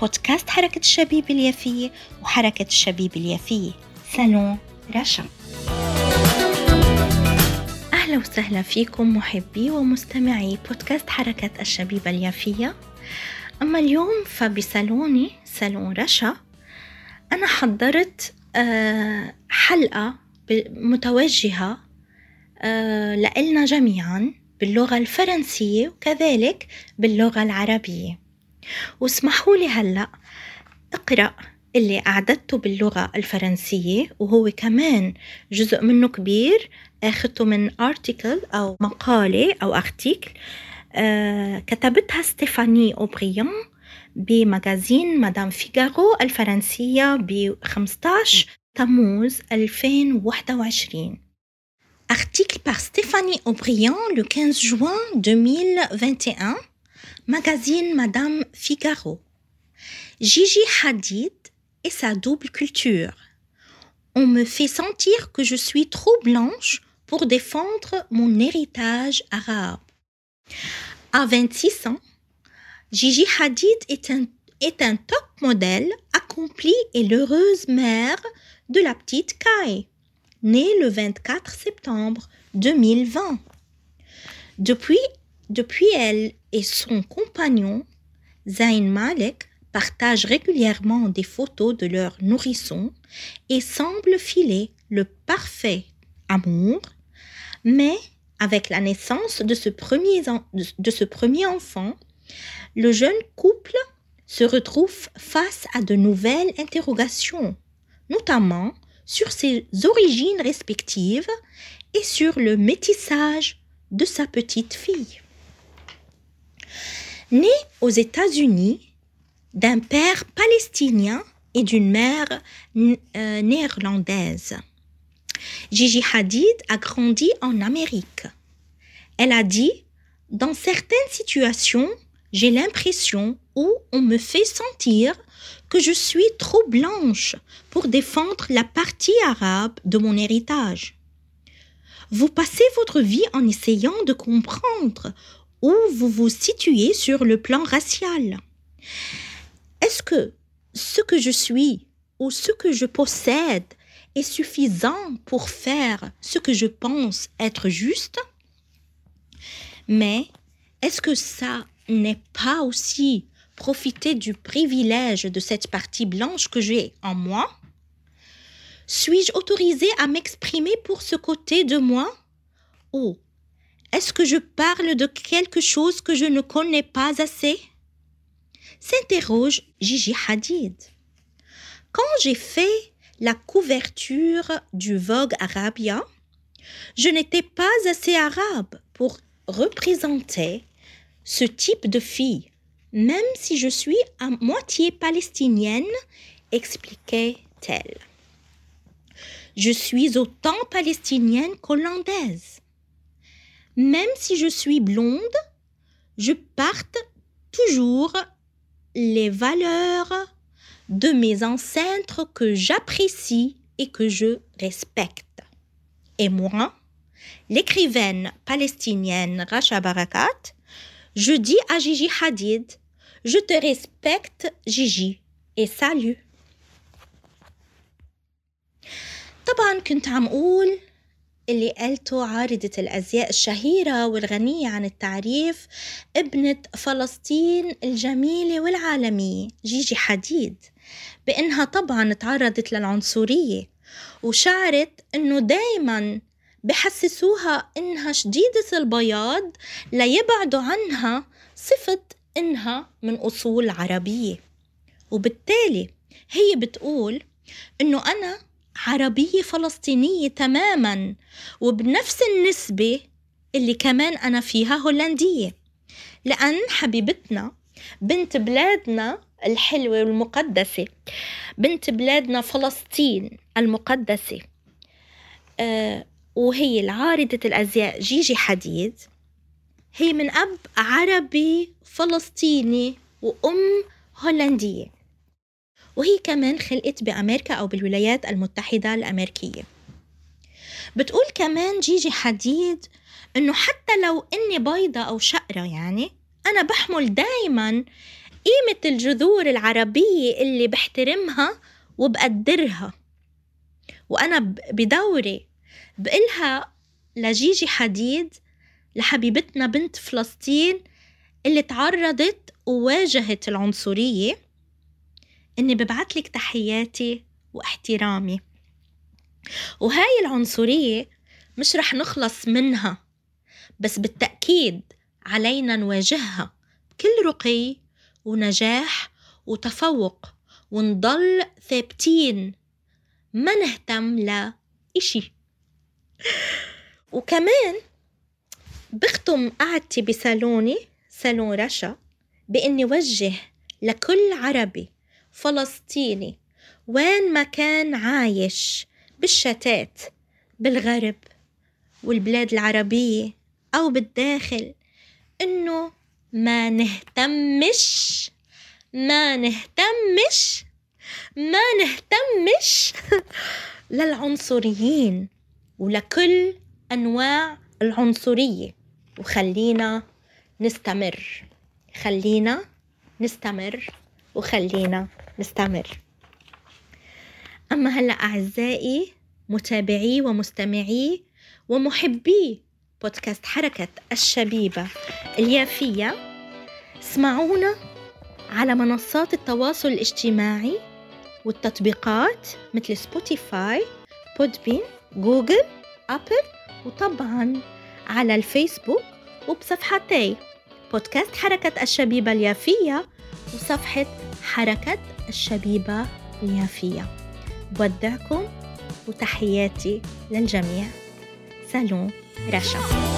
بودكاست حركة الشبيب اليافية وحركة الشبيب اليافية. سالون رشا أهلا وسهلا فيكم محبي ومستمعي بودكاست حركة الشبيب اليافية. أما اليوم فبصالوني سالون رشا أنا حضرت آه، حلقة متوجهة آه، لإلنا جميعا باللغة الفرنسية وكذلك باللغة العربية. واسمحوا لي هلأ أقرأ اللي أعددته باللغة الفرنسية وهو كمان جزء منه كبير أخذته من article أو مقالة أو أرتيكل آه كتبتها ستيفاني أوبريان بمجازين مدام فيغارو الفرنسية ب 15 تموز 2021 Article par Stéphanie Aubryon le 15 juin 2021 Magazine Madame Figaro. Gigi Hadid et sa double culture. On me fait sentir que je suis trop blanche pour défendre mon héritage arabe. À 26 ans, Gigi Hadid est un, est un top modèle accompli et l'heureuse mère de la petite Kai, née le 24 septembre 2020. Depuis, depuis elle et son compagnon, Zayn Malek, partagent régulièrement des photos de leurs nourrissons et semblent filer le parfait amour, mais avec la naissance de ce premier enfant, le jeune couple se retrouve face à de nouvelles interrogations, notamment sur ses origines respectives et sur le métissage de sa petite fille. Née aux États-Unis d'un père palestinien et d'une mère euh, néerlandaise, Gigi Hadid a grandi en Amérique. Elle a dit Dans certaines situations, j'ai l'impression où on me fait sentir que je suis trop blanche pour défendre la partie arabe de mon héritage. Vous passez votre vie en essayant de comprendre où vous vous situez sur le plan racial. Est-ce que ce que je suis ou ce que je possède est suffisant pour faire ce que je pense être juste? Mais est-ce que ça n'est pas aussi profiter du privilège de cette partie blanche que j'ai en moi? Suis-je autorisée à m'exprimer pour ce côté de moi? Oh, est-ce que je parle de quelque chose que je ne connais pas assez? S'interroge Gigi Hadid. Quand j'ai fait la couverture du Vogue Arabia, je n'étais pas assez arabe pour représenter ce type de fille, même si je suis à moitié palestinienne, expliquait-elle. Je suis autant palestinienne qu'hollandaise même si je suis blonde, je parte toujours les valeurs de mes ancêtres que j'apprécie et que je respecte. Et moi, l'écrivaine palestinienne Racha Barakat, je dis à Gigi Hadid, je te respecte Gigi et salut. طبعا كنت عم أقول اللي قالته عارضة الأزياء الشهيرة والغنية عن التعريف ابنة فلسطين الجميلة والعالمية جيجي حديد بأنها طبعا تعرضت للعنصرية وشعرت أنه دايما بحسسوها إنها شديدة البياض ليبعدوا عنها صفة إنها من أصول عربية. وبالتالي هي بتقول إنه أنا عربية فلسطينية تماما وبنفس النسبة اللي كمان أنا فيها هولندية. لأن حبيبتنا بنت بلادنا الحلوة والمقدسة بنت بلادنا فلسطين المقدسة. آه وهي العارضة الأزياء جيجي حديد. هي من أب عربي فلسطيني وأم هولندية. وهي كمان خلقت بأمريكا أو بالولايات المتحدة الأمريكية. بتقول كمان جيجي حديد إنه حتى لو إني بيضة أو شقرة يعني أنا بحمل دايما قيمة الجذور العربية اللي بحترمها وبقدرها. وأنا بدوري بقلها لجيجي حديد لحبيبتنا بنت فلسطين اللي تعرضت وواجهت العنصرية. إني ببعتلك تحياتي واحترامي. وهاي العنصرية مش رح نخلص منها بس بالتأكيد علينا نواجهها بكل رقي ونجاح وتفوق ونضل ثابتين ما نهتم لإشي وكمان بختم قعدتي بصالوني صالون رشا بإني وجه لكل عربي فلسطيني. وين ما كان عايش بالشتات بالغرب والبلاد العربية أو بالداخل إنه ما نهتمش ما نهتمش ما نهتمش للعنصريين ولكل أنواع العنصرية. وخلينا نستمر خلينا نستمر وخلينا نستمر أما هلأ أعزائي متابعي ومستمعي ومحبي بودكاست حركة الشبيبة اليافية اسمعونا على منصات التواصل الاجتماعي والتطبيقات مثل Spotify Podbean Google أبل وطبعا على الفيسبوك وبصفحتي. بودكاست حركة الشبيبة اليافية وصفحة حركة الشبيبة اليافية بودعكم وتحياتي للجميع. سالون رشا.